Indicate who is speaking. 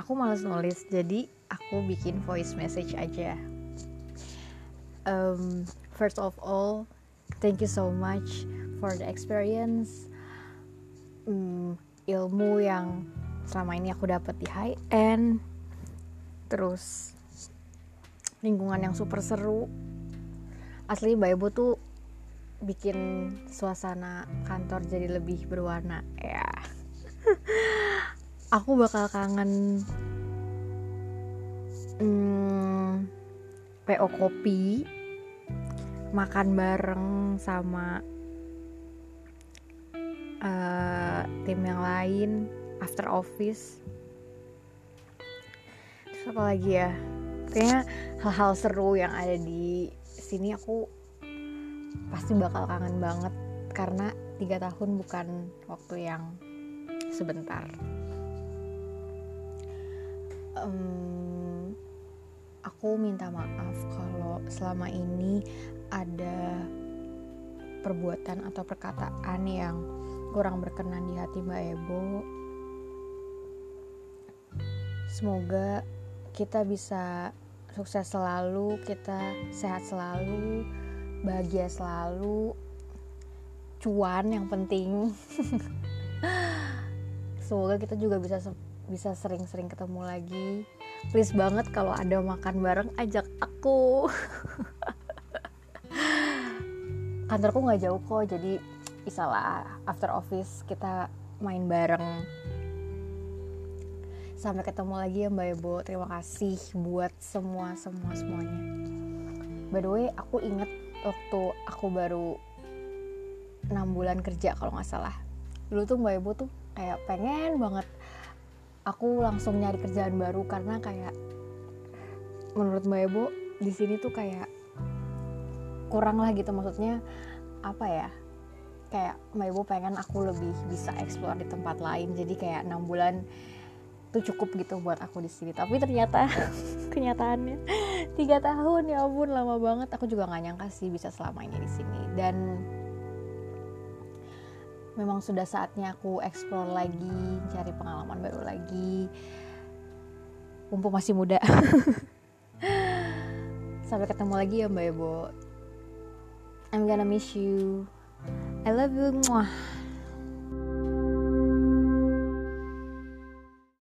Speaker 1: Aku males nulis jadi aku bikin voice message aja. Um, First of all Thank you so much for the experience. Um, Ilmu yang selama ini aku dapat di high end Terus lingkungan yang super seru. Asli Mbak Ebo tuh bikin suasana kantor jadi lebih berwarna. Ya aku bakal kangen hmm, PO kopi makan bareng sama uh, tim yang lain after office. Terus apa lagi ya? Kayaknya hal-hal seru yang ada di sini aku pasti bakal kangen banget. Karena tiga tahun bukan waktu yang sebentar. Um, aku minta maaf kalau selama ini ada perbuatan atau perkataan yang kurang berkenan di hati Mbak Ebo. Semoga kita bisa sukses selalu, kita sehat selalu, bahagia selalu cuan yang penting semoga kita juga bisa bisa sering-sering ketemu lagi. Please banget kalau ada makan bareng ajak aku. Kantorku nggak jauh kok jadi bisa lah after office kita main bareng. Sampai ketemu lagi ya Mbak Ebo. Terima kasih buat semua semua semuanya. By the way aku inget waktu aku baru enam bulan kerja kalau nggak salah. Dulu tuh mbak ibu tuh kayak pengen banget aku langsung nyari kerjaan baru karena kayak menurut mbak ibu di sini tuh kayak kurang lah gitu. Maksudnya apa ya kayak mbak ibu pengen aku lebih bisa explore di tempat lain. Jadi kayak enam bulan itu cukup gitu buat aku di sini. Tapi ternyata kenyataannya tiga tahun ya ampun lama banget. Aku juga nggak nyangka sih bisa selamanya di sini. Dan memang sudah saatnya aku explore lagi cari pengalaman baru lagi. Mumpung masih muda. Sampai ketemu lagi ya mbak Ebo. I'm gonna miss you. I love you. Mwah.